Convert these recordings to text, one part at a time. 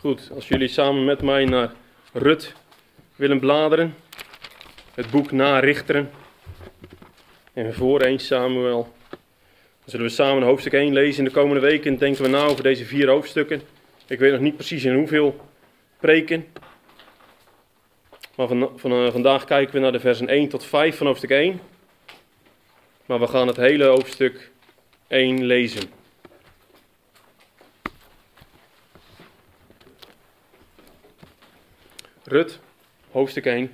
Goed, als jullie samen met mij naar Rut willen bladeren, het boek na Richteren en voor 1 Samuel, dan zullen we samen hoofdstuk 1 lezen in de komende weken. En denken we na over deze vier hoofdstukken. Ik weet nog niet precies in hoeveel preken. Maar van, uh, vandaag kijken we naar de versen 1 tot 5 van hoofdstuk 1. Maar we gaan het hele hoofdstuk 1 lezen. Rut, hoofdstuk 1.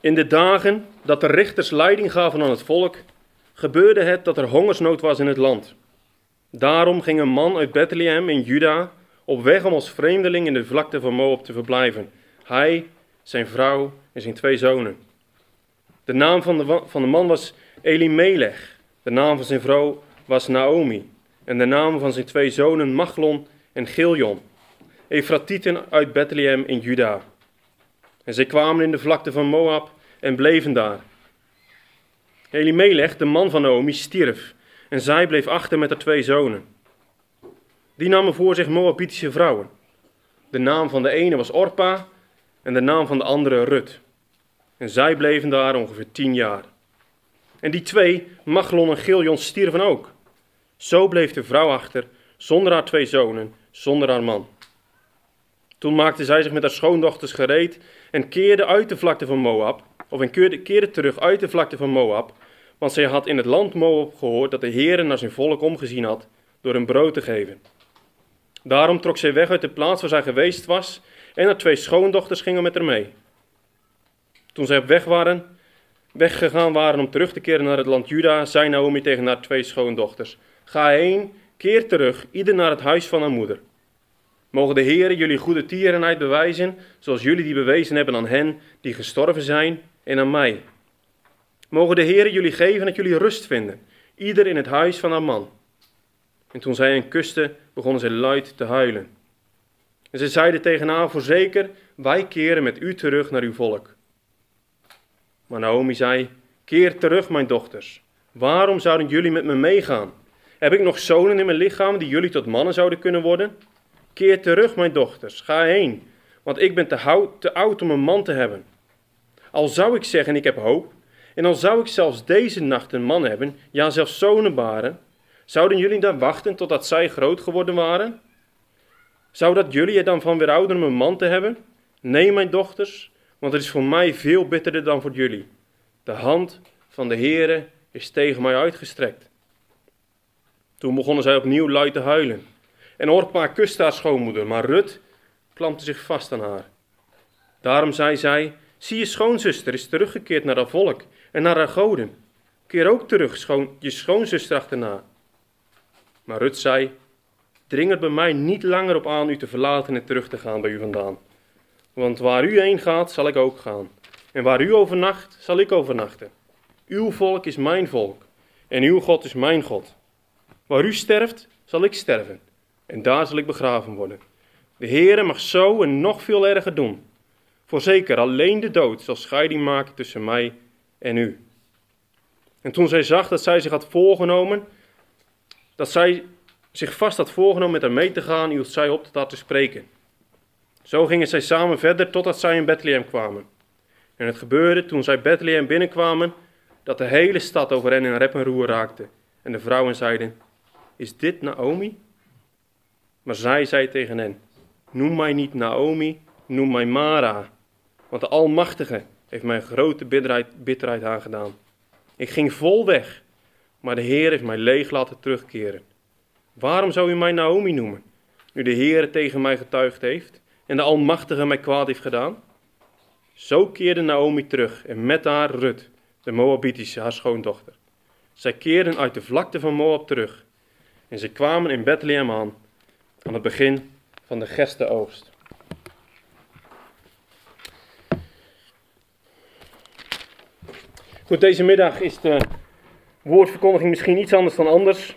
In de dagen dat de richters leiding gaven aan het volk, gebeurde het dat er hongersnood was in het land. Daarom ging een man uit Bethlehem in Juda op weg om als vreemdeling in de vlakte van Moab te verblijven. Hij, zijn vrouw en zijn twee zonen. De naam van de, van de man was Elimelech. De naam van zijn vrouw was Naomi. En de namen van zijn twee zonen Machlon en Giljon. Efratieten uit Bethlehem in Juda. En zij kwamen in de vlakte van Moab en bleven daar. Elimelech, de man van Naomi, stierf. En zij bleef achter met haar twee zonen. Die namen voor zich Moabitische vrouwen. De naam van de ene was Orpa en de naam van de andere Rut. En zij bleven daar ongeveer tien jaar. En die twee, Machlon en Giljon, stierven ook. Zo bleef de vrouw achter, zonder haar twee zonen, zonder haar man. Toen maakte zij zich met haar schoondochters gereed en keerde uit de vlakte van Moab, of en keerde, terug uit de vlakte van Moab, want zij had in het land Moab gehoord dat de Heer naar zijn volk omgezien had door hem brood te geven. Daarom trok zij weg uit de plaats waar zij geweest was en haar twee schoondochters gingen met haar mee. Toen zij op weg waren, weggegaan waren om terug te keren naar het land Juda, zei Naomi tegen haar twee schoondochters: Ga heen, keer terug, ieder naar het huis van haar moeder. Mogen de Heer jullie goede tierenheid bewijzen, zoals jullie die bewezen hebben aan hen die gestorven zijn en aan mij. Mogen de Heer jullie geven dat jullie rust vinden, ieder in het huis van haar man. En toen zij hen kuste, begonnen zij luid te huilen. En ze zeiden tegen haar, voorzeker, wij keren met u terug naar uw volk. Maar Naomi zei, keer terug, mijn dochters. Waarom zouden jullie met me meegaan? Heb ik nog zonen in mijn lichaam die jullie tot mannen zouden kunnen worden? Keer terug, mijn dochters, ga heen, want ik ben te, oud om een man te hebben. Al zou ik zeggen, ik heb hoop, en al zou ik zelfs deze nacht een man hebben, ja zelfs zonen baren, zouden jullie dan wachten totdat zij groot geworden waren? Zou dat jullie er dan van weerhouden om een man te hebben? Nee, mijn dochters, want het is voor mij veel bitterder dan voor jullie. De hand van de Heere is tegen mij uitgestrekt. Toen begonnen zij opnieuw luid te huilen. En Orpa kuste haar schoonmoeder, maar Rut klampte zich vast aan haar. Daarom zei zij, zie je schoonzuster is teruggekeerd naar haar volk en naar haar goden. Keer ook terug, schoon, je schoonzuster achterna. Maar Rut zei, dring er bij mij niet langer op aan u te verlaten en terug te gaan bij u vandaan. Want waar u heen gaat, zal ik ook gaan. En waar u overnacht, zal ik overnachten. Uw volk is mijn volk en uw God is mijn God. Waar u sterft, zal ik sterven en daar zal ik begraven worden. De Heere mag zo en nog veel erger doen. Voorzeker, alleen de dood zal scheiding maken tussen mij en u. En toen zij zag dat zij zich had voorgenomen, dat zij zich vast had voorgenomen met haar mee te gaan, hield zij op tot haar te spreken. Zo gingen zij samen verder totdat zij in Bethlehem kwamen. En het gebeurde toen zij Bethlehem binnenkwamen, dat de hele stad over hen in rep en roer raakte. En de vrouwen zeiden, is dit Naomi? Maar zij zei tegen hen, noem mij niet Naomi, noem mij Mara. Want de Almachtige heeft mij grote bitterheid, bitterheid aangedaan. Ik ging vol weg, maar de Heer heeft mij leeg laten terugkeren. Waarom zou u mij Naomi noemen, nu de Heer tegen mij getuigd heeft en de Almachtige mij kwaad heeft gedaan? Zo keerde Naomi terug en met haar Rut, de Moabitische, haar schoondochter. Zij keerden uit de vlakte van Moab terug en ze kwamen in Bethlehem aan, aan het begin van de gerstenoogst. Goed, deze middag is de woordverkondiging misschien iets anders dan anders,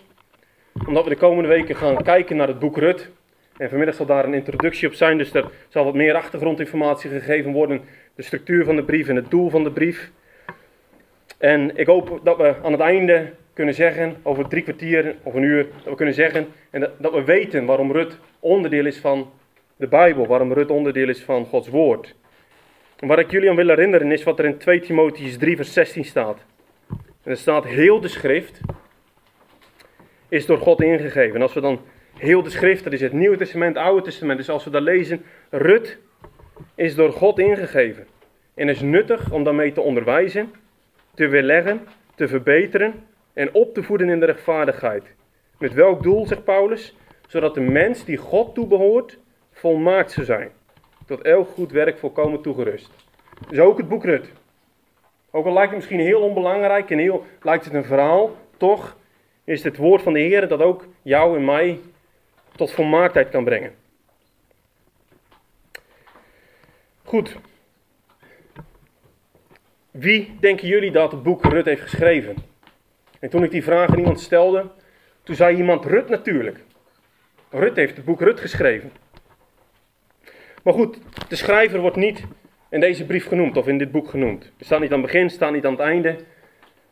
omdat we de komende weken gaan kijken naar het boek Rut. En vanmiddag zal daar een introductie op zijn, dus er zal wat meer achtergrondinformatie gegeven worden, de structuur van de brief en het doel van de brief. En ik hoop dat we aan het einde kunnen zeggen, over drie kwartier of een uur, dat we kunnen zeggen en dat, dat we weten waarom Rut onderdeel is van de Bijbel, waarom Rut onderdeel is van Gods Woord. En waar ik jullie aan wil herinneren is wat er in 2 Timotheus 3 vers 16 staat. En er staat heel de schrift is door God ingegeven. En als we dan heel de schrift, dat is het Nieuwe Testament, Oude Testament, dus als we dat lezen, Rut is door God ingegeven. En is nuttig om daarmee te onderwijzen, te weerleggen, te verbeteren en op te voeden in de rechtvaardigheid. Met welk doel, zegt Paulus? Zodat de mens die God toebehoort, volmaakt zou zijn. Tot elk goed werk volkomen toegerust. Dus ook het boek Rut. Ook al lijkt het misschien heel onbelangrijk en heel, lijkt het een verhaal, toch is het woord van de Heer dat ook jou en mij tot volmaaktheid kan brengen. Goed. Wie denken jullie dat het boek Rut heeft geschreven? En toen ik die vraag aan iemand stelde, toen zei iemand Rut natuurlijk. Rut heeft het boek Rut geschreven. Maar goed, de schrijver wordt niet in deze brief genoemd of in dit boek genoemd. Er staat niet aan het begin, staat niet aan het einde.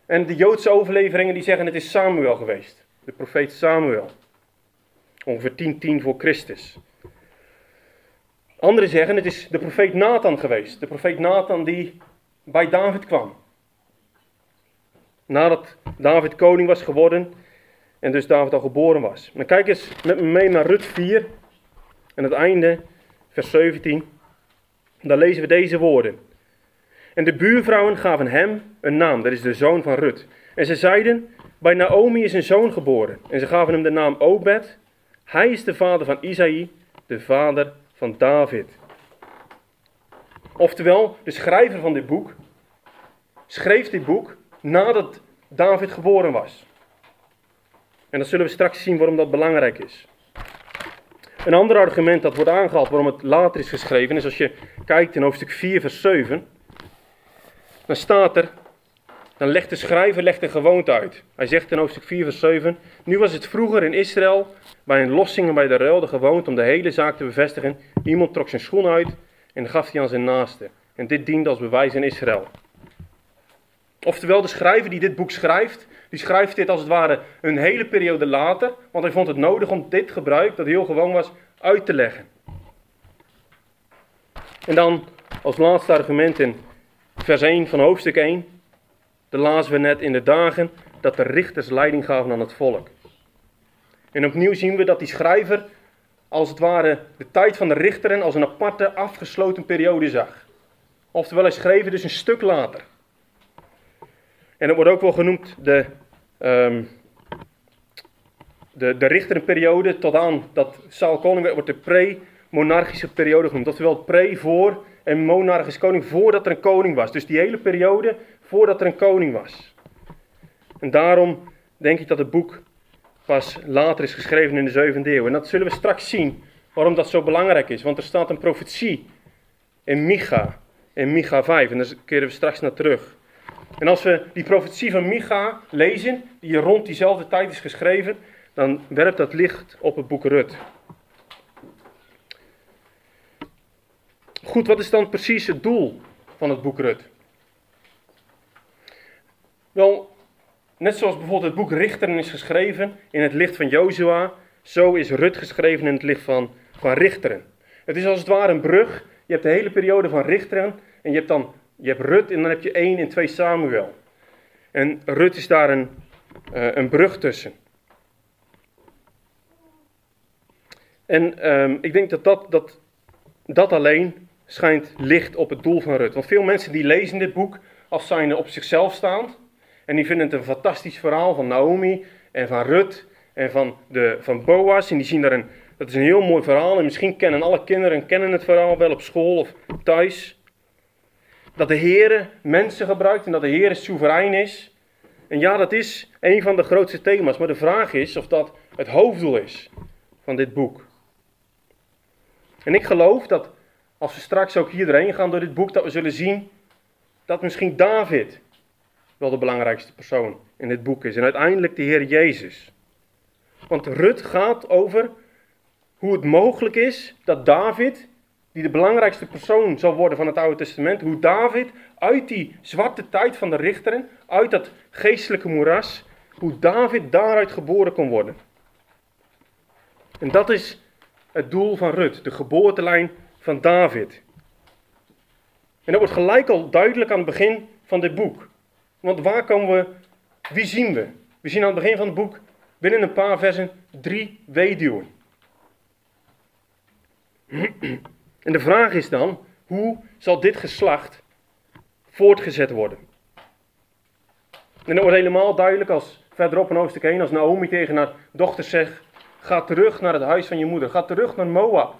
En de Joodse overleveringen die zeggen het is Samuel geweest. De profeet Samuel. Ongeveer 10, 10 voor Christus. Anderen zeggen het is de profeet Nathan geweest. De profeet Nathan die bij David kwam. Nadat David koning was geworden en dus David al geboren was. Maar kijk eens met me mee naar Rut 4 en het einde, vers 17. Daar lezen we deze woorden. En de buurvrouwen gaven hem een naam, dat is de zoon van Rut. En ze zeiden, bij Naomi is een zoon geboren. En ze gaven hem de naam Obed. Hij is de vader van Isaïe, de vader van David. Oftewel, de schrijver van dit boek schreef dit boek nadat David geboren was. En dan zullen we straks zien waarom dat belangrijk is. Een ander argument dat wordt aangehaald waarom het later is geschreven is als je kijkt in hoofdstuk 4 vers 7. Dan staat er, dan legt de schrijver legt een gewoonte uit. Hij zegt in hoofdstuk 4 vers 7, nu was het vroeger in Israël bij een lossing en bij de ruil de gewoonte om de hele zaak te bevestigen. Iemand trok zijn schoen uit en gaf die aan zijn naaste. En dit diende als bewijs in Israël. Oftewel, de schrijver die dit boek schrijft, die schrijft dit als het ware een hele periode later, want hij vond het nodig om dit gebruik, dat heel gewoon was, uit te leggen. En dan als laatste argument in vers 1 van hoofdstuk 1, de lazen we net in de dagen dat de richters leiding gaven aan het volk. En opnieuw zien we dat die schrijver als het ware de tijd van de richteren als een aparte afgesloten periode zag. Oftewel, hij schreef dus een stuk later. En het wordt ook wel genoemd de, um, de, de richterenperiode tot aan dat Saul koning werd, wordt de pre-monarchische periode genoemd. Oftewel pre voor en monarchisch koning voordat er een koning was. Dus die hele periode voordat er een koning was. En daarom denk ik dat het boek pas later is geschreven in de zevende eeuw. En dat zullen we straks zien waarom dat zo belangrijk is. Want er staat een profetie in Micha, in Micha 5. En daar keren we straks naar terug. En als we die profetie van Micha lezen, die rond diezelfde tijd is geschreven, dan werpt dat licht op het boek Rut. Goed, wat is dan precies het doel van het boek Rut? Wel, net zoals bijvoorbeeld het boek Richteren is geschreven in het licht van Jozua, zo is Rut geschreven in het licht van, van Richteren. Het is als het ware een brug. Je hebt de hele periode van Richteren en je hebt dan je hebt Rut en dan heb je 1 en 2 Samuel. En Rut is daar een, uh, een brug tussen. En um, ik denk dat dat, dat dat alleen schijnt licht op het doel van Rut. Want veel mensen die lezen dit boek als zijnde op zichzelf staand. En die vinden het een fantastisch verhaal van Naomi en van Rut en van, de, van Boas. En die zien daar een, dat is een heel mooi verhaal. En misschien kennen alle kinderen kennen het verhaal wel op school of thuis. Dat de Heer mensen gebruikt en dat de Heer soeverein is. En ja, dat is een van de grootste thema's. Maar de vraag is of dat het hoofddoel is van dit boek. En ik geloof dat als we straks ook hier doorheen gaan door dit boek, dat we zullen zien dat misschien David wel de belangrijkste persoon in dit boek is. En uiteindelijk de Heer Jezus. Want Rut gaat over hoe het mogelijk is dat David die de belangrijkste persoon zal worden van het Oude Testament, hoe David uit die zwarte tijd van de richteren, uit dat geestelijke moeras, hoe David daaruit geboren kon worden. En dat is het doel van Rut, de geboortelijn van David. En dat wordt gelijk al duidelijk aan het begin van dit boek. Want waar komen we, wie zien we? We zien aan het begin van het boek, binnen een paar versen, drie weduwen. En de vraag is dan, hoe zal dit geslacht voortgezet worden? En dat wordt helemaal duidelijk als verderop in hoofdstuk 1, als Naomi tegen haar dochter zegt, ga terug naar het huis van je moeder, ga terug naar Moab.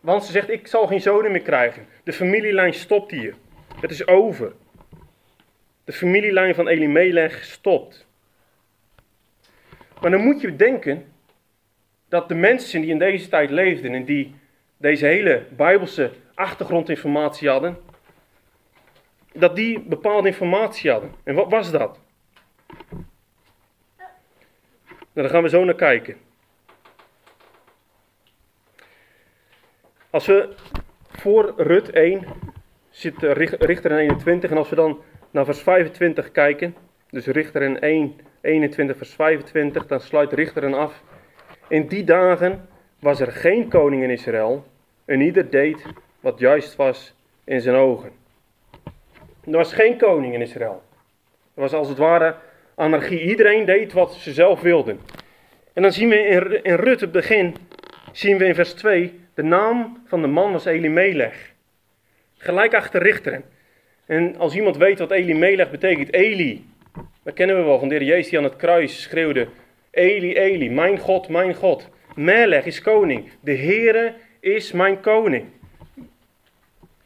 Want ze zegt, ik zal geen zonen meer krijgen. De familielijn stopt hier. Het is over. De familielijn van Elimelech stopt. Maar dan moet je denken dat de mensen die in deze tijd leefden en die deze hele bijbelse achtergrondinformatie hadden, dat die bepaalde informatie hadden. En wat was dat? Nou, daar gaan we zo naar kijken. Als we voor Rut 1 zit Richter in 21 en als we dan naar vers 25 kijken, dus Richter in 1, 21 vers 25, dan sluit Richter af. In die dagen was er geen koning in Israël en ieder deed wat juist was in zijn ogen. Er was geen koning in Israël. Er was als het ware anarchie. Iedereen deed wat ze zelf wilden. En dan zien we in, in Rut het begin, zien we in vers 2, de naam van de man was Elimelech. Gelijk achter richteren. En als iemand weet wat Elimelech betekent, Eli, dat kennen we wel van de heer Jezus die aan het kruis schreeuwde, Eli, Eli, mijn God, mijn God. Melech is koning. De Heere is mijn koning.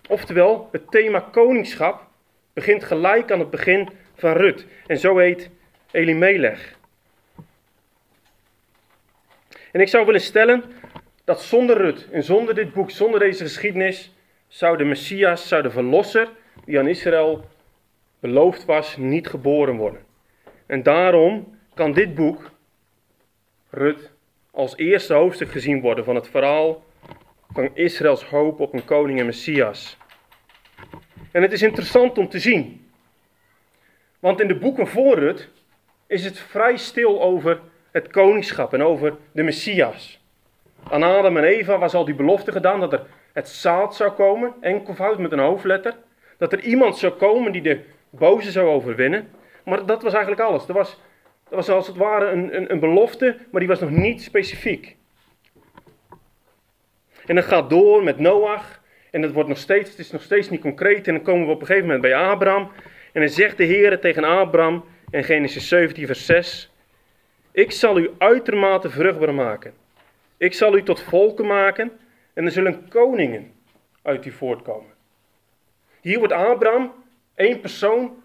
Oftewel, het thema koningschap begint gelijk aan het begin van Rut. En zo heet Elimelech. En ik zou willen stellen dat zonder Rut en zonder dit boek, zonder deze geschiedenis, zou de Messias, zou de verlosser die aan Israël beloofd was, niet geboren worden. En daarom kan dit boek, Rut, als eerste hoofdstuk gezien worden van het verhaal van Israëls hoop op een koning en Messias. En het is interessant om te zien. Want in de boeken voor Rut is het vrij stil over het koningschap en over de Messias. Aan Adam en Eva was al die belofte gedaan dat er het zaad zou komen, enkelvoud met een hoofdletter. Dat er iemand zou komen die de boze zou overwinnen. Maar dat was eigenlijk alles. Er was, er was als het ware een, een, een belofte, maar die was nog niet specifiek. En dat gaat door met Noach. En het, wordt nog steeds, het is nog steeds niet concreet. En dan komen we op een gegeven moment bij Abraham. En dan zegt de Heer tegen Abraham in Genesis 17, vers 6. Ik zal u uitermate vruchtbaar maken. Ik zal u tot volken maken. En er zullen koningen uit u voortkomen. Hier wordt Abraham, één persoon,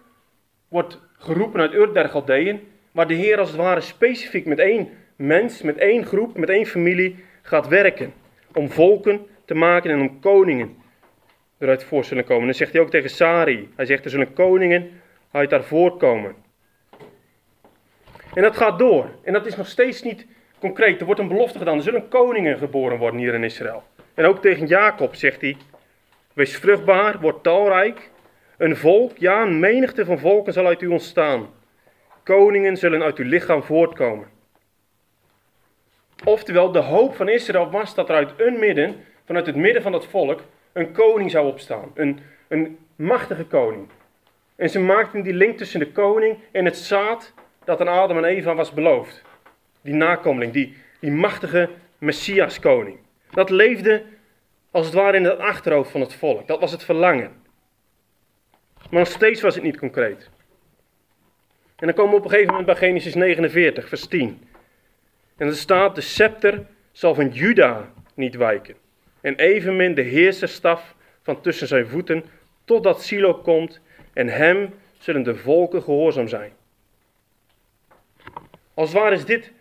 wordt geroepen uit Ur der Galdeën. Waar de Heer als het ware specifiek met één mens, met één groep, met één familie gaat werken om volken te maken en om koningen eruit voor zullen komen. En zegt hij ook tegen Sari, hij zegt er zullen koningen uit daar voortkomen. En dat gaat door. En dat is nog steeds niet concreet. Er wordt een belofte gedaan. Er zullen koningen geboren worden hier in Israël. En ook tegen Jacob zegt hij: Wees vruchtbaar, word talrijk. Een volk, ja, een menigte van volken zal uit u ontstaan. Koningen zullen uit uw lichaam voortkomen. Oftewel, de hoop van Israël was dat er uit een midden, vanuit het midden van dat volk, een koning zou opstaan. Een, een machtige koning. En ze maakten die link tussen de koning en het zaad dat aan Adam en Eva was beloofd. Die nakomeling, die, die machtige Messias-koning. Dat leefde als het ware in het achterhoofd van het volk. Dat was het verlangen. Maar nog steeds was het niet concreet. En dan komen we op een gegeven moment bij Genesis 49, vers 10. En er staat, de scepter zal van Juda niet wijken. En evenmin de heerserstaf van tussen zijn voeten, totdat Silo komt en hem zullen de volken gehoorzaam zijn. Als ware is dit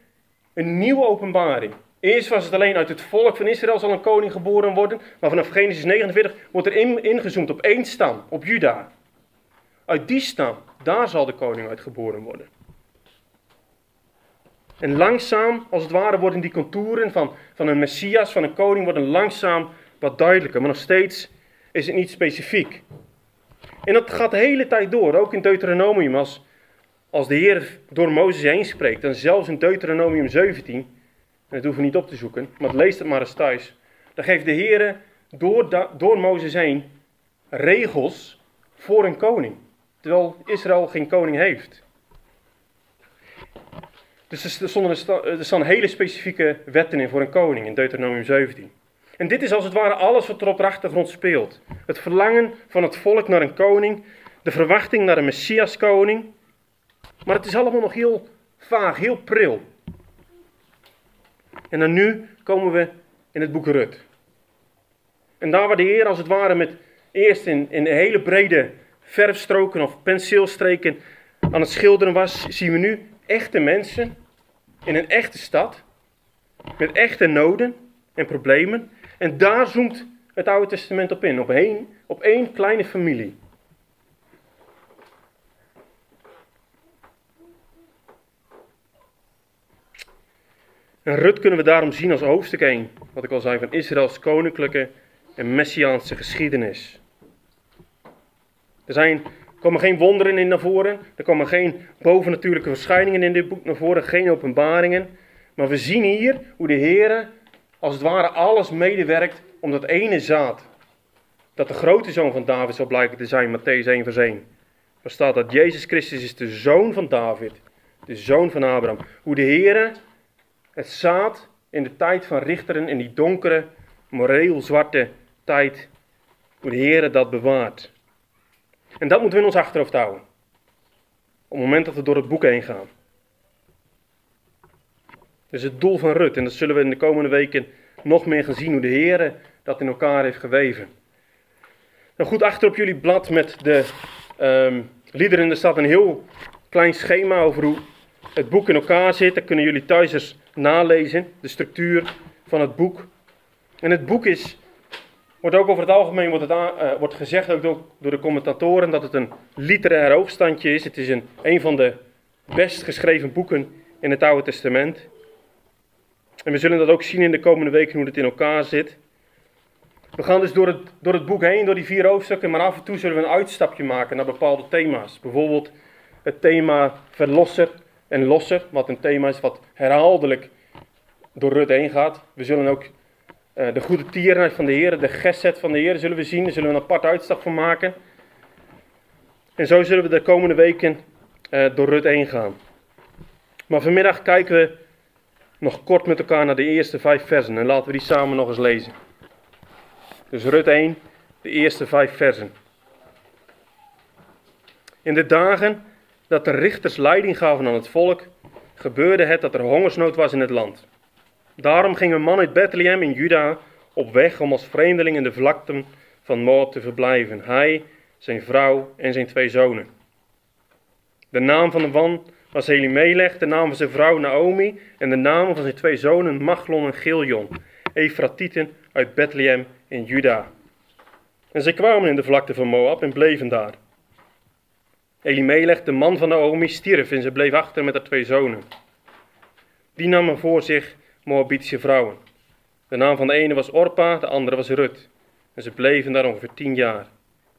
een nieuwe openbaring. Eerst was het alleen uit het volk van Israël zal een koning geboren worden, maar vanaf Genesis 49 wordt er in, ingezoomd op één stam, op Juda. Uit die stam, daar zal de koning uit geboren worden. En langzaam, als het ware, worden die contouren van, van een Messias, van een koning, worden langzaam wat duidelijker, maar nog steeds is het niet specifiek. En dat gaat de hele tijd door, ook in Deuteronomium. Als, als de Heer door Mozes heen spreekt, en zelfs in Deuteronomium 17, dat hoeven we niet op te zoeken, maar lees het maar eens thuis. Dan geeft de Heer door, door Mozes heen regels voor een koning. Terwijl Israël geen koning heeft. Dus er, staan hele specifieke wetten in voor een koning in Deuteronomium 17. En dit is als het ware alles wat er op de achtergrond speelt. Het verlangen van het volk naar een koning, de verwachting naar een Messias-koning. Maar het is allemaal nog heel vaag, heel pril. En dan nu komen we in het boek Rut. En daar waar de Heer als het ware met eerst in, in hele brede verfstroken of penseelstreken aan het schilderen was, zien we nu echte mensen in een echte stad met echte noden en problemen. En daar zoomt het Oude Testament op in, op één, op één kleine familie. En Rut kunnen we daarom zien als hoofdstuk 1, wat ik al zei, van Israëls koninklijke en messiaanse geschiedenis. Er zijn, komen geen wonderen in naar voren, er komen geen bovennatuurlijke verschijningen in dit boek naar voren, geen openbaringen. Maar we zien hier hoe de Heer als het ware alles medewerkt om dat ene zaad, dat de grote zoon van David zal blijken te zijn, Matthäus 1 vers 1. Er staat dat Jezus Christus is de zoon van David, de zoon van Abraham. Hoe de Heer het zaad in de tijd van richteren, in die donkere, moreel zwarte tijd, hoe de Heer dat bewaart. En dat moeten we in ons achterhoofd houden. Op het moment dat we door het boek heen gaan. Dus het doel van Rut, en dat zullen we in de komende weken nog meer gaan zien, hoe de Heer dat in elkaar heeft geweven. Nou goed, achter op jullie blad met de um, liederen, er staat een heel klein schema over hoe het boek in elkaar zit. Dat kunnen jullie thuis eens nalezen, de structuur van het boek. En het boek is, wordt ook over het algemeen wordt, het uh, wordt gezegd, ook door, door, de commentatoren, dat het een literair hoogstandje is. Het is een, een van de best geschreven boeken in het Oude Testament. En we zullen dat ook zien in de komende weken hoe het in elkaar zit. We gaan dus door het, door het boek heen, door die vier hoofdstukken, maar af en toe zullen we een uitstapje maken naar bepaalde thema's. Bijvoorbeeld het thema verlosser en losser, wat een thema is wat herhaaldelijk door Rut heen gaat. We zullen ook uh, de goede tierenheid van de Heer, de geset van de Heer, zullen we zien. Daar zullen we een apart uitstap van maken. En zo zullen we de komende weken uh, door Rut heen gaan. Maar vanmiddag kijken we nog kort met elkaar naar de eerste vijf versen en laten we die samen nog eens lezen. Dus Rut 1, de eerste vijf versen. In de dagen dat de richters leiding gaven aan het volk, gebeurde het dat er hongersnood was in het land. Daarom ging een man uit Bethlehem in Juda op weg om als vreemdeling in de vlakten van Moab te verblijven. Hij, zijn vrouw en zijn twee zonen. De naam van de man was Elimelech, de naam van zijn vrouw Naomi en de namen van zijn twee zonen Machlon en Giljon, Efratieten uit Bethlehem in Juda. En zij kwamen in de vlakte van Moab en bleven daar. Elimelech, de man van Naomi, stierf en ze bleef achter met haar twee zonen. Die namen voor zich Moabitische vrouwen. De naam van de ene was Orpa, de andere was Rut. En ze bleven daar ongeveer tien jaar.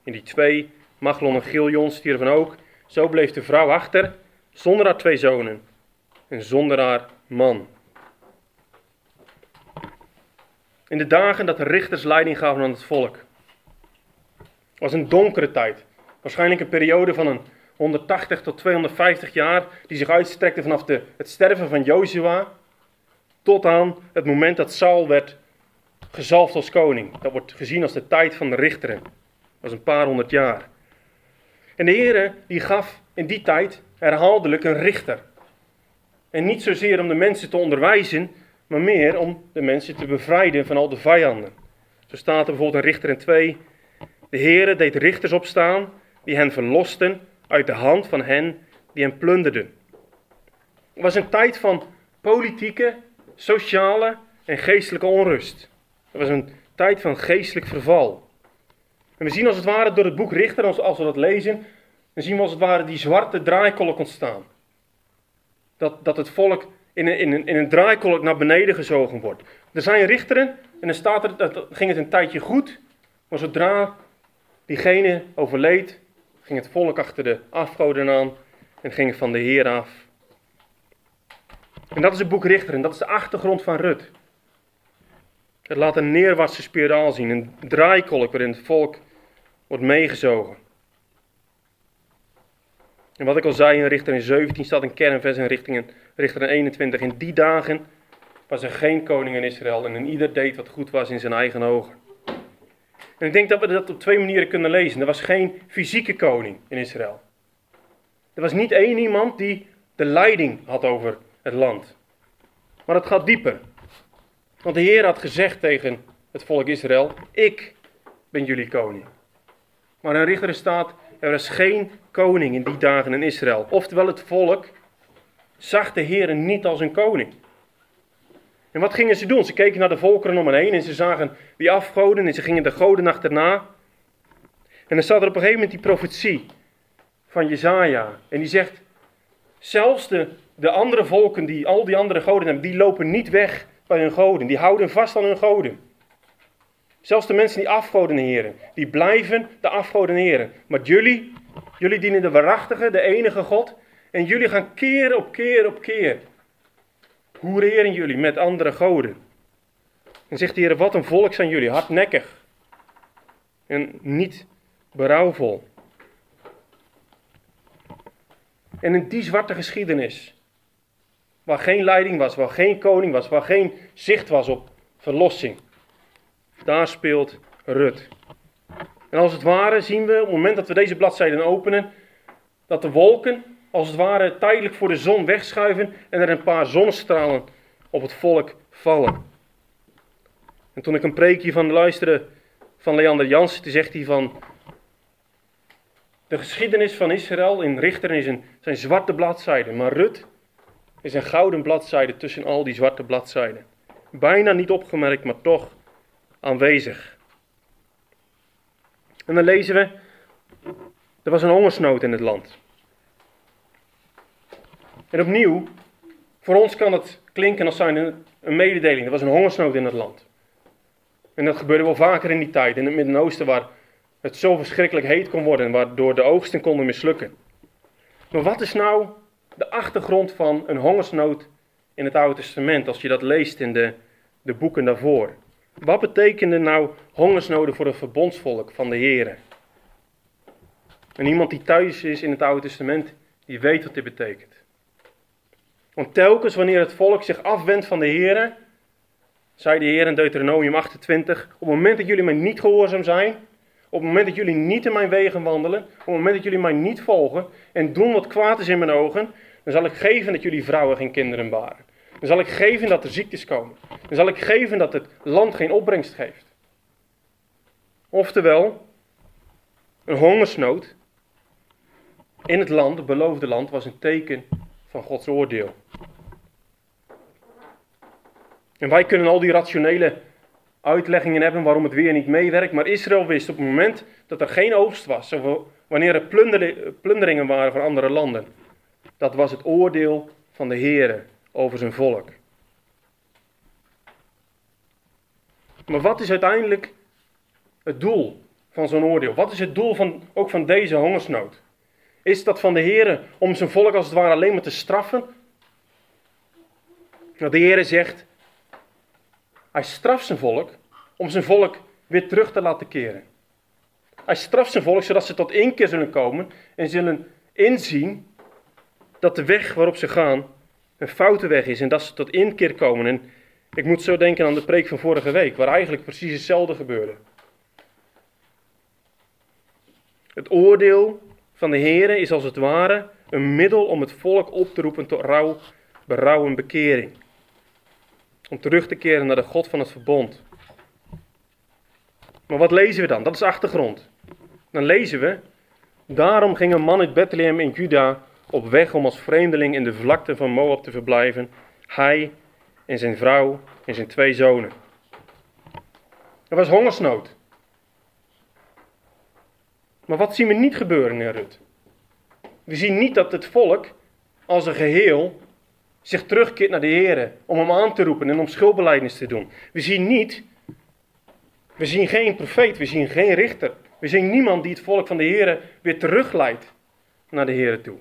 En die twee, Machlon en Giljon, stierven ook. Zo bleef de vrouw achter zonder haar twee zonen en zonder haar man. In de dagen dat de richters leiding gaven aan het volk, was een donkere tijd. Waarschijnlijk een periode van een 180 tot 250 jaar, die zich uitstrekte vanaf de, het sterven van Jozua tot aan het moment dat Saul werd gezalfd als koning. Dat wordt gezien als de tijd van de richteren. Dat was een paar honderd jaar. En de Heer die gaf in die tijd herhaaldelijk een richter. En niet zozeer om de mensen te onderwijzen, maar meer om de mensen te bevrijden van al de vijanden. Zo staat er bijvoorbeeld in Richter in 2. De Heere deed richters opstaan die hen verlosten uit de hand van hen die hen plunderden. Het was een tijd van politieke, sociale en geestelijke onrust. Het was een tijd van geestelijk verval. En we zien als het ware door het boek Richter, als we dat lezen, dan zien we als het ware die zwarte draaikolk ontstaan. Dat, dat het volk in een, in, een, in een draaikolk naar beneden gezogen wordt. Er zijn richteren en dan staat er, dat ging het een tijdje goed, maar zodra diegene overleed, ging het volk achter de afgoden aan en ging van de Heer af. En dat is het boek Richter en dat is de achtergrond van Rut. Het laat een neerwaartse spiraal zien, een draaikolk waarin het volk wordt meegezogen. En wat ik al zei in Richter in 17 staat een kernvers in richting Richter in 21. In die dagen was er geen koning in Israël en ieder deed wat goed was in zijn eigen ogen. En ik denk dat we dat op twee manieren kunnen lezen. Er was geen fysieke koning in Israël. Er was niet één iemand die de leiding had over het land. Maar het gaat dieper. Want de Heer had gezegd tegen het volk Israël: Ik ben jullie koning. Maar in Richter staat: Er was geen koning in die dagen in Israël. Oftewel, het volk zag de Heer niet als een koning. En wat gingen ze doen? Ze keken naar de volkeren om hen heen en ze zagen die afgoden en ze gingen de goden achterna. En dan staat er op een gegeven moment die profetie van Jezaja. En die zegt, zelfs de, de andere volken die al die andere goden hebben, die lopen niet weg bij hun goden. Die houden vast aan hun goden. Zelfs de mensen die afgoden heren, die blijven de afgoden heren. Maar jullie, jullie dienen de waarachtige, de enige God. En jullie gaan keer op keer op keer hoereren jullie met andere goden. En zegt de Heer, wat een volk zijn jullie, hardnekkig en niet berouwvol. En in die zwarte geschiedenis, waar geen leiding was, waar geen koning was, waar geen zicht was op verlossing, daar speelt Rut. En als het ware zien we op het moment dat we deze bladzijden openen, dat de wolken als het ware tijdelijk voor de zon wegschuiven en er een paar zonnestralen op het volk vallen. En toen ik een preekje van luisterde van Leander Jansen, toen zegt hij van de geschiedenis van Israël in Richter is een, zijn zwarte bladzijden, maar Rut is een gouden bladzijde tussen al die zwarte bladzijden. Bijna niet opgemerkt, maar toch aanwezig. En dan lezen we, er was een hongersnood in het land. En opnieuw, voor ons kan het klinken als zijn een mededeling. Er was een hongersnood in het land. En dat gebeurde wel vaker in die tijd, in het Midden-Oosten, waar het zo verschrikkelijk heet kon worden, waardoor de oogsten konden mislukken. Maar wat is nou de achtergrond van een hongersnood in het Oude Testament, als je dat leest in de, de boeken daarvoor? Wat betekende nou hongersnoden voor een verbondsvolk van de Heeren? En iemand die thuis is in het Oude Testament, die weet wat dit betekent. Want telkens wanneer het volk zich afwendt van de Heer, zei de Heer in Deuteronomium 28, op het moment dat jullie mij niet gehoorzaam zijn, op het moment dat jullie niet in mijn wegen wandelen, op het moment dat jullie mij niet volgen en doen wat kwaad is in mijn ogen, dan zal ik geven dat jullie vrouwen geen kinderen baren. Dan zal ik geven dat er ziektes komen. Dan zal ik geven dat het land geen opbrengst geeft. Oftewel, een hongersnood in het land, het beloofde land, was een teken van Gods oordeel. En wij kunnen al die rationele uitleggingen hebben waarom het weer niet meewerkt, maar Israël wist op het moment dat er geen oogst was, wanneer er plunderingen waren van andere landen, dat was het oordeel van de Heer over zijn volk. Maar wat is uiteindelijk het doel van zo'n oordeel? Wat is het doel van, ook van deze hongersnood? Is dat van de Heer om zijn volk als het ware alleen maar te straffen? Nou, de Heer zegt, hij straft zijn volk om zijn volk weer terug te laten keren. Hij straft zijn volk zodat ze tot inkeer zullen komen en zullen inzien dat de weg waarop ze gaan een foute weg is en dat ze tot inkeer komen. En ik moet zo denken aan de preek van vorige week, waar eigenlijk precies hetzelfde gebeurde. Het oordeel van de Heer is als het ware een middel om het volk op te roepen tot rouw, berouw en bekering. Om terug te keren naar de God van het verbond. Maar wat lezen we dan? Dat is achtergrond. Dan lezen we, daarom ging een man uit Bethlehem in Juda op weg om als vreemdeling in de vlakte van Moab te verblijven. Hij en zijn vrouw en zijn twee zonen. Er was hongersnood. Maar wat zien we niet gebeuren in Rut? We zien niet dat het volk als een geheel zich terugkeert naar de Heer om hem aan te roepen en om schuldbeleidnis te doen. We zien niet, we zien geen profeet, we zien geen richter. We zien niemand die het volk van de Heer weer terugleidt naar de Heer toe.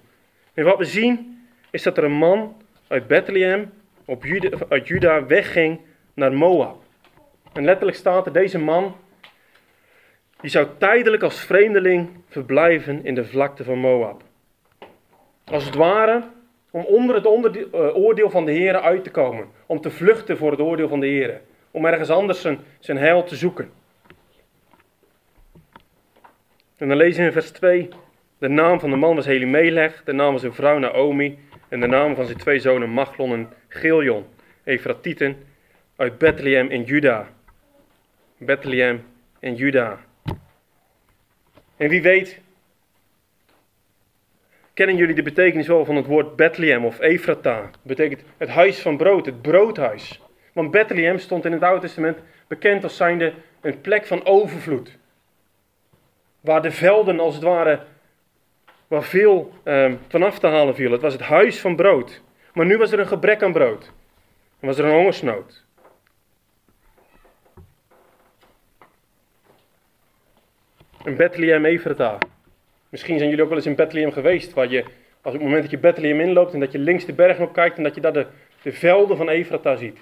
En wat we zien is dat er een man uit Bethlehem op Juda, uit Juda wegging naar Moab. En letterlijk staat er, deze man, die zou tijdelijk als vreemdeling verblijven in de vlakte van Moab. Als het ware om onder het eh, oordeel van de Heer uit te komen. Om te vluchten voor het oordeel van de Heer. Om ergens anders zijn, heil te zoeken. En dan lezen we in vers 2. De naam van de man was Helimelech, de naam van zijn vrouw Naomi en de naam van zijn twee zonen Machlon en Giljon, Efratieten, uit Bethlehem in Juda. Bethlehem in Juda. En wie weet, kennen jullie de betekenis wel van het woord Bethlehem of Efrata? Dat betekent het huis van brood, het broodhuis. Want Bethlehem stond in het Oude Testament bekend als zijnde een plek van overvloed. Waar de velden als het ware, waar veel eh, vanaf te halen viel. Het was het huis van brood. Maar nu was er een gebrek aan brood. En was er een hongersnood. Een Bethlehem Efrata. Misschien zijn jullie ook wel eens in Bethlehem geweest, waar je, als op het moment dat je Bethlehem inloopt en dat je links de bergen op kijkt en dat je daar de, de velden van Efrata ziet.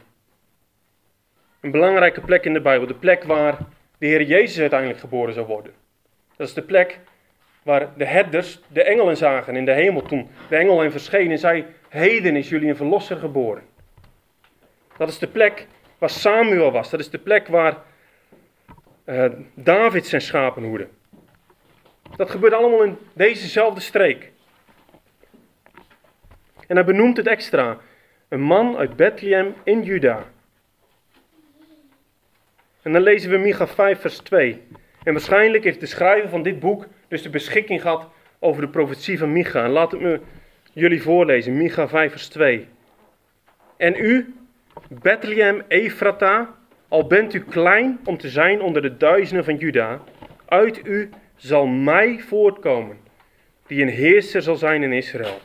Een belangrijke plek in de Bijbel, de plek waar de Heer Jezus uiteindelijk geboren zou worden. Dat is de plek waar de herders de engelen zagen in de hemel toen de engel hen verscheen en zei, heden is jullie een verlosser geboren. Dat is de plek waar Samuel was, dat is de plek waar uh, David zijn schapen hoede. Dat gebeurt allemaal in dezezelfde streek. En hij benoemt het extra. Een man uit Bethlehem in Juda. En dan lezen we Micha 5, vers 2. En waarschijnlijk heeft de schrijver van dit boek dus de beschikking gehad over de profetie van Micha. En laat het me jullie voorlezen. Micha 5, vers 2. En u, Bethlehem Ephrata, al bent u klein om te zijn onder de duizenden van Juda, uit u zal mij voortkomen, die een heerser zal zijn in Israël.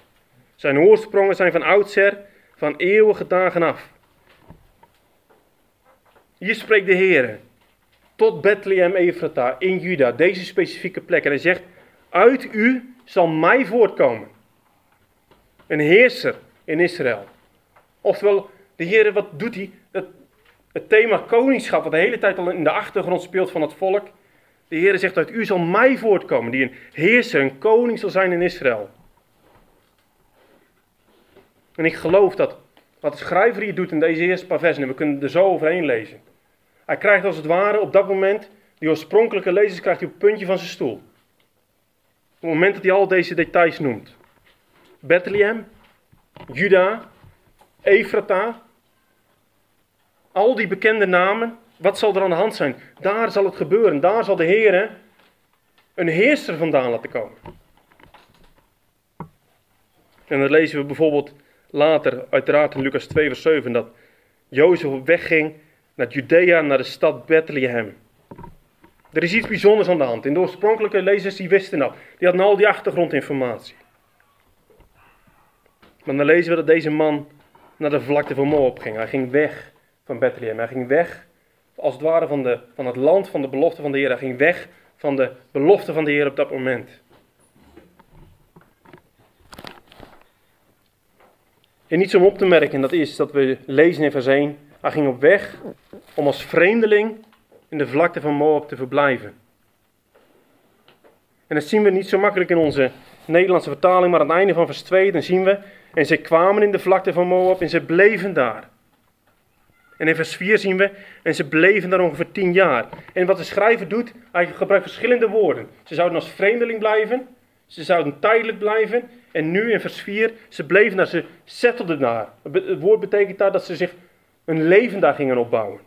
Zijn oorsprongen zijn van oudsher, van eeuwige dagen af. Hier spreekt de Heer tot Bethlehem Ephrata in Juda, deze specifieke plek. En hij zegt, uit u zal mij voortkomen. Een heerser in Israël. Oftewel, de Heer, wat doet hij? Het, thema koningschap, wat de hele tijd al in de achtergrond speelt van het volk. De Heer zegt, uit u zal mij voortkomen, die een heerser, een koning zal zijn in Israël. En ik geloof dat wat de schrijver hier doet in deze eerste paar versen, en we kunnen er zo overheen lezen. Hij krijgt als het ware op dat moment, die oorspronkelijke lezers krijgt hij op het puntje van zijn stoel. Op het moment dat hij al deze details noemt. Bethlehem, Juda, Efrata, al die bekende namen, wat zal er aan de hand zijn? Daar zal het gebeuren. Daar zal de Heer een heerser vandaan laten komen. En dan lezen we bijvoorbeeld later, uiteraard in Lucas 2, vers 7, dat Jozef op weg ging naar Judea, naar de stad Bethlehem. Er is iets bijzonders aan de hand. In de oorspronkelijke lezers die wisten dat. Die hadden al die achtergrondinformatie. Maar dan lezen we dat deze man naar de vlakte van Moab ging. Hij ging weg van Bethlehem. Hij ging weg als het ware van, de, van het land van de belofte van de Heer. Hij ging weg van de belofte van de Heer op dat moment. En iets om op te merken, dat is dat we lezen in vers 1. Hij ging op weg om als vreemdeling in de vlakte van Moab te verblijven. En dat zien we niet zo makkelijk in onze Nederlandse vertaling, maar aan het einde van vers 2, dan zien we, en ze kwamen in de vlakte van Moab en ze bleven daar. En in vers 4 zien we, en ze bleven daar ongeveer tien jaar. En wat de schrijver doet, hij gebruikt verschillende woorden. Ze zouden als vreemdeling blijven, ze zouden tijdelijk blijven. En nu in vers 4, ze bleven daar, ze settelden daar. Het woord betekent daar dat ze zich een leven daar gingen opbouwen.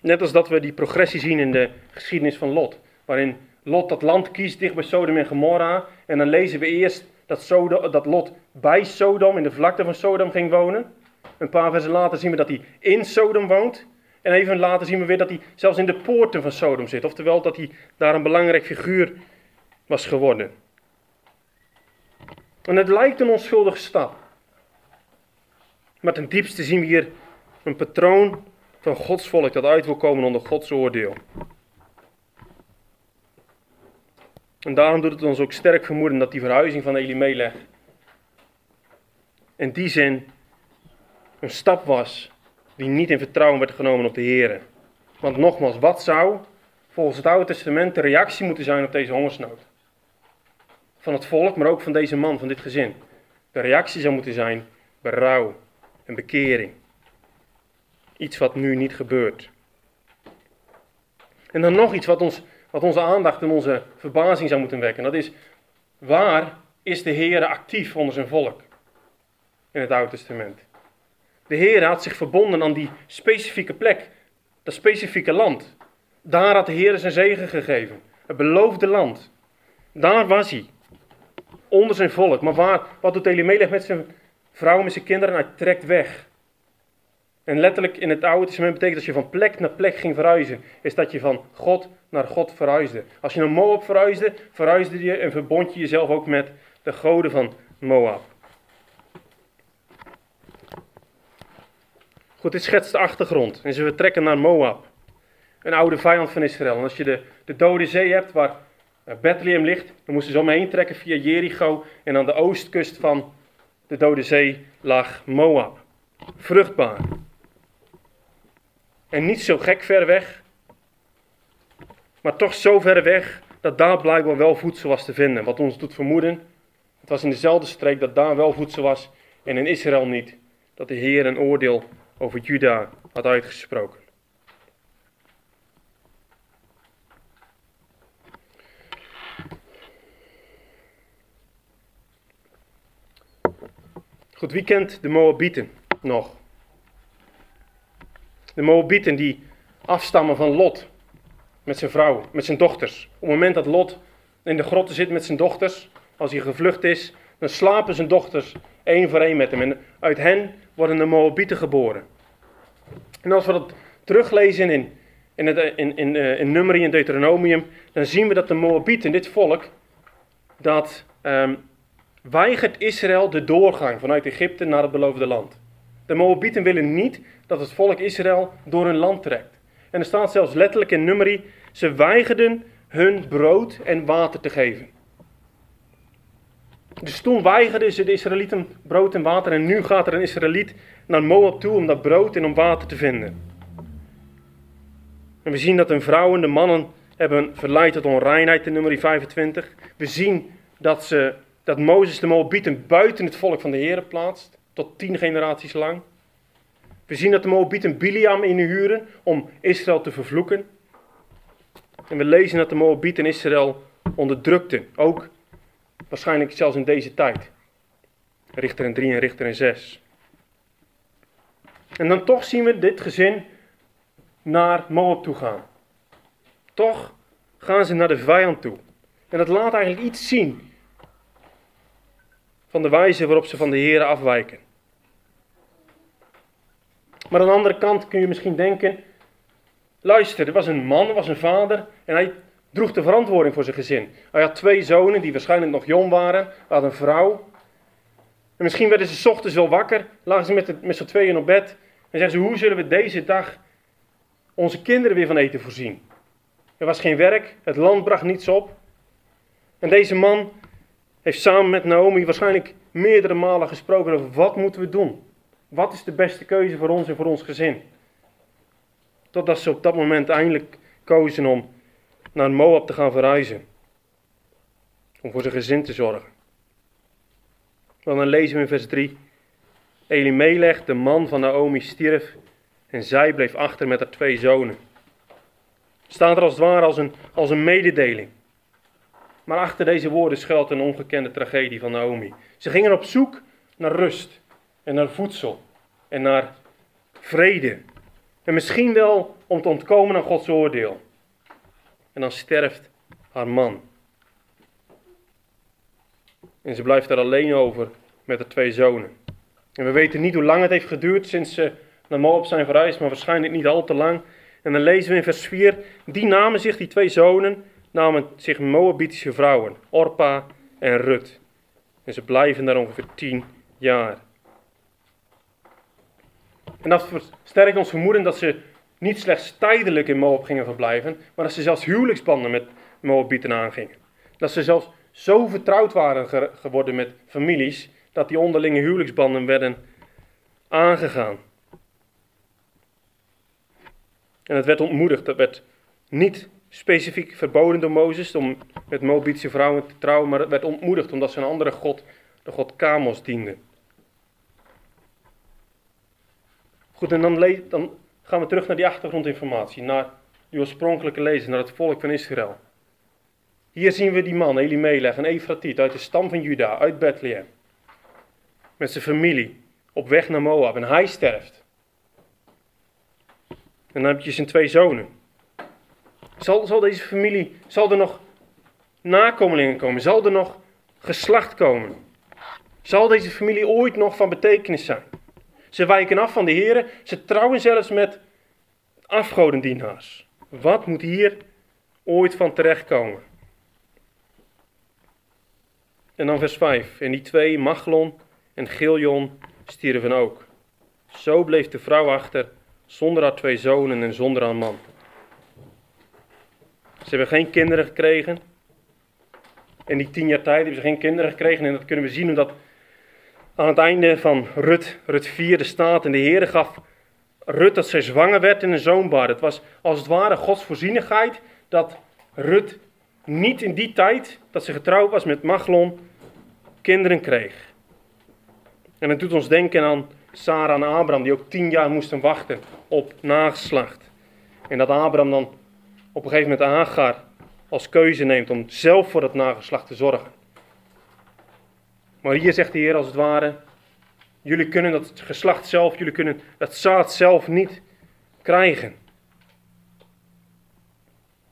Net als dat we die progressie zien in de geschiedenis van Lot. Waarin Lot dat land kiest dicht bij Sodom en Gomorra. En dan lezen we eerst dat, Sodom, dat Lot bij Sodom, in de vlakte van Sodom ging wonen. Een paar versen later zien we dat hij in Sodom woont. En even later zien we weer dat hij zelfs in de poorten van Sodom zit. Oftewel dat hij daar een belangrijk figuur was geworden. En het lijkt een onschuldige stap. Maar ten diepste zien we hier een patroon van Gods volk dat uit wil komen onder Gods oordeel. En daarom doet het ons ook sterk vermoeden dat die verhuizing van Elimelech in die zin een stap was die niet in vertrouwen werd genomen op de Heer. Want nogmaals, wat zou volgens het Oude Testament de reactie moeten zijn op deze hongersnood? Van het volk, maar ook van deze man, van dit gezin. De reactie zou moeten zijn berouw en bekering. Iets wat nu niet gebeurt. En dan nog iets wat, ons, wat onze aandacht en onze verbazing zou moeten wekken. Dat is, waar is de Heer actief onder zijn volk? In het Oude Testament. De Heer had zich verbonden aan die specifieke plek, dat specifieke land. Daar had de Heer zijn zegen gegeven. Het beloofde land. Daar was hij. Onder zijn volk. Maar waar, wat doet Elimelech met zijn vrouw, met zijn kinderen? Hij trekt weg. En letterlijk in het Oude Testament betekent dat je van plek naar plek ging verhuizen, is dat je van God naar God verhuisde. Als je naar Moab verhuisde, verhuisde je en verbond je jezelf ook met de goden van Moab. Goed, dit schetst de achtergrond. En ze vertrekken naar Moab, een oude vijand van Israël. En als je de, de Dode Zee hebt, waar eh, Bethlehem ligt, dan moesten ze om heen trekken via Jericho. En aan de oostkust van de Dode Zee lag Moab. Vruchtbaar. En niet zo gek ver weg, maar toch zo ver weg dat daar blijkbaar wel voedsel was te vinden. Wat ons doet vermoeden, het was in dezelfde streek dat daar wel voedsel was en in Israël niet. Dat de Heer een oordeel over Juda had uitgesproken. Goed, wie kent de Moabieten nog? De Moabieten die afstammen van Lot met zijn vrouw, met zijn dochters. Op het moment dat Lot in de grotten zit met zijn dochters, als hij gevlucht is, dan slapen zijn dochters één voor één met hem. En uit hen worden de Moabieten geboren. En als we dat teruglezen in, in, het, in, in, uh, in en Deuteronomium, dan zien we dat de Moabieten, dit volk, dat um, weigert Israël de doorgang vanuit Egypte naar het beloofde land. De Moabieten willen niet dat het volk Israël door hun land trekt. En er staat zelfs letterlijk in Numeri, ze weigerden hun brood en water te geven. Dus toen weigerden ze de Israëlieten brood en water en nu gaat er een Israëliet naar Moab toe om dat brood en om water te vinden. En we zien dat hun vrouwen de mannen hebben verleid tot onreinheid in nummer 25. We zien dat, ze, dat Mozes de Moabieten buiten het volk van de Heer plaatst, tot tien generaties lang. We zien dat de Moabieten Biliam inhuren om Israël te vervloeken. En we lezen dat de Moabieten Israël onderdrukten, ook waarschijnlijk zelfs in deze tijd. Richter in 3 en Richter in 6. En dan toch zien we dit gezin naar Moab toe gaan. Toch gaan ze naar de vijand toe. En dat laat eigenlijk iets zien van de wijze waarop ze van de Heer afwijken. Maar aan de andere kant kun je misschien denken: luister, er was een man, er was een vader en hij droeg de verantwoording voor zijn gezin. Hij had twee zonen die waarschijnlijk nog jong waren, hij had een vrouw. En misschien werden ze ochtends wel wakker, lagen ze met, met z'n tweeën op bed en zeggen ze: hoe zullen we deze dag onze kinderen weer van eten voorzien? Er was geen werk, het land bracht niets op. En deze man heeft samen met Naomi waarschijnlijk meerdere malen gesproken over wat moeten we doen. Wat is de beste keuze voor ons en voor ons gezin? Totdat ze op dat moment eindelijk kozen om naar Moab te gaan verhuizen. Om voor zijn gezin te zorgen. Dan lezen we in vers 3. Elimelech, de man van Naomi, stierf en zij bleef achter met haar twee zonen. Staat er als het ware als een, als een mededeling. Maar achter deze woorden schuilt een ongekende tragedie van Naomi. Ze gingen op zoek naar rust en naar voedsel en naar vrede. En misschien wel om te ontkomen aan Gods oordeel. En dan sterft haar man. En ze blijft er alleen over met haar twee zonen. En we weten niet hoe lang het heeft geduurd sinds ze naar Moab zijn verhuisd, maar waarschijnlijk niet al te lang. En dan lezen we in vers 4, die namen zich, die twee zonen, namen zich Moabitische vrouwen, Orpa en Rut. En ze blijven daar ongeveer tien jaar. En dat versterkt ons vermoeden dat ze niet slechts tijdelijk in Moab gingen verblijven, maar dat ze zelfs huwelijksbanden met Moabieten aangingen. Dat ze zelfs zo vertrouwd waren geworden met families, dat die onderlinge huwelijksbanden werden aangegaan. En het werd ontmoedigd, dat werd niet specifiek verboden door Mozes om met Moabitische vrouwen te trouwen, maar het werd ontmoedigd omdat ze een andere god, de god Kamos, dienden. Goed, en dan, dan gaan we terug naar die achtergrondinformatie, naar die oorspronkelijke lezing, naar het volk van Israël. Hier zien we die man, Elimelech, een Efratiet uit de stam van Juda, uit Bethlehem. Met zijn familie, op weg naar Moab. En hij sterft. En dan heb je zijn twee zonen. Zal, zal deze familie, zal er nog nakomelingen komen? Zal er nog geslacht komen? Zal deze familie ooit nog van betekenis zijn? Ze wijken af van de Heer. Ze trouwen zelfs met afgodendienaars. Wat moet hier ooit van terechtkomen? En dan vers 5. En die twee, Machlon en Giljon, stierven ook. Zo bleef de vrouw achter, zonder haar twee zonen en zonder haar man. Ze hebben geen kinderen gekregen. In die tien jaar tijd hebben ze geen kinderen gekregen. En dat kunnen we zien omdat aan het einde van Rut, Rut 4, de staat. En de Heer gaf Rut dat zij zwanger werd in een zoonbaar. Het was als het ware Gods voorzienigheid dat Rut niet in die tijd dat ze getrouwd was met Machlon kinderen kreeg. En het doet ons denken aan Sarah en Abraham, die ook tien jaar moesten wachten op nageslacht. En dat Abraham dan op een gegeven moment Hagar als keuze neemt om zelf voor dat nageslacht te zorgen. Maar hier zegt de Heer als het ware, jullie kunnen dat geslacht zelf, jullie kunnen dat zaad zelf niet krijgen.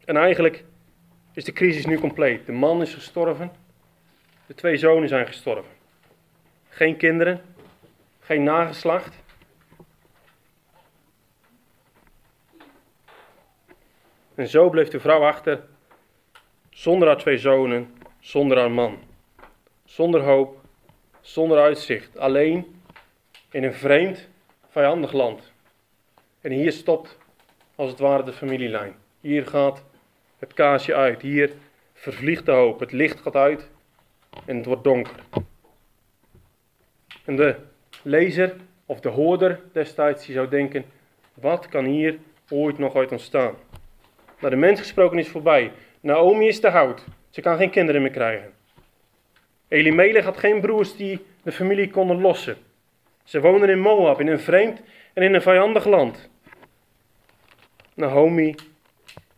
En eigenlijk is de crisis nu compleet. De man is gestorven, de twee zonen zijn gestorven. Geen kinderen, geen nageslacht. En zo bleef de vrouw achter, zonder haar twee zonen, zonder haar man. Zonder hoop, zonder uitzicht, alleen in een vreemd, vijandig land. En hier stopt als het ware de familielijn. Hier gaat het kaasje uit, hier vervliegt de hoop, het licht gaat uit en het wordt donker. En de lezer of de hoorder destijds die zou denken: wat kan hier ooit nog uit ontstaan? Maar de mens gesproken is voorbij. Naomi is te hout. Ze kan geen kinderen meer krijgen. Elimelech had geen broers die de familie konden lossen. Ze woonden in Moab, in een vreemd en in een vijandig land. Naomi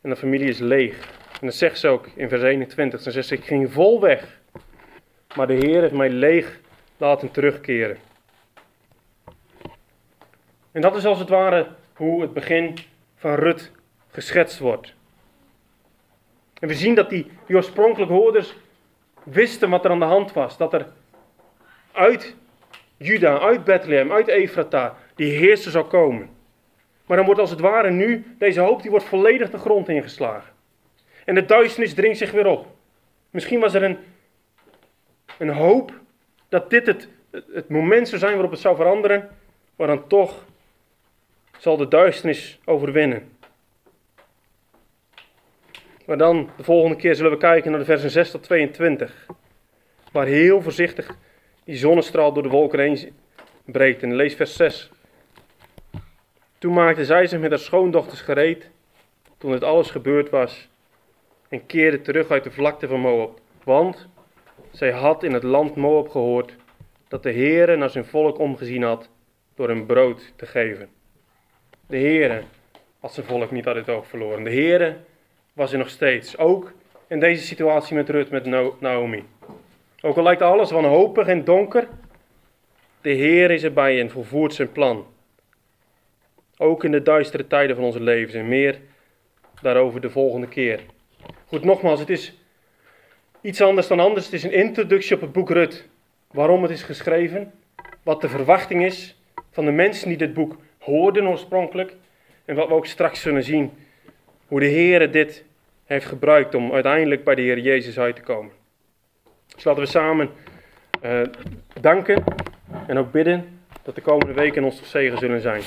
en de familie is leeg. En dat zegt ze ook in vers 21. Ze zegt: Ik ging vol weg, maar de Heer heeft mij leeg laten terugkeren. En dat is als het ware hoe het begin van Rut geschetst wordt. En we zien dat die, die oorspronkelijke hoorders wisten wat er aan de hand was. Dat er uit Juda, uit Bethlehem, uit Efrata, die heerser zou komen. Maar dan wordt als het ware nu, deze hoop die wordt volledig de grond ingeslagen. En de duisternis dringt zich weer op. Misschien was er een, een hoop dat dit het, het moment zou zijn waarop het zou veranderen, maar dan toch zal de duisternis overwinnen. Maar dan, de volgende keer zullen we kijken naar de versen 6 tot 22. Waar heel voorzichtig die zonnestraal door de wolken heen breekt. Lees vers 6. Toen maakte zij zich met haar schoondochters gereed, toen het alles gebeurd was, en keerde terug uit de vlakte van Moab. Want zij had in het land Moab gehoord dat de Heere naar zijn volk omgezien had door hem brood te geven. De Heere had zijn volk niet uit het oog verloren. De Heere was er nog steeds. Ook in deze situatie met Rut, met Naomi. Ook al lijkt alles wanhopig en donker, de Heer is erbij en volvoert zijn plan. Ook in de duistere tijden van onze levens en meer daarover de volgende keer. Goed, nogmaals, het is iets anders dan anders. Het is een introductie op het boek Rut. Waarom het is geschreven, wat de verwachting is van de mensen die dit boek hoorden oorspronkelijk. En wat we ook straks zullen zien, hoe de Heer dit heeft gebruikt om uiteindelijk bij de Heer Jezus uit te komen. Dus laten we samen eh, danken en ook bidden dat de komende weken ons zegen zullen zijn.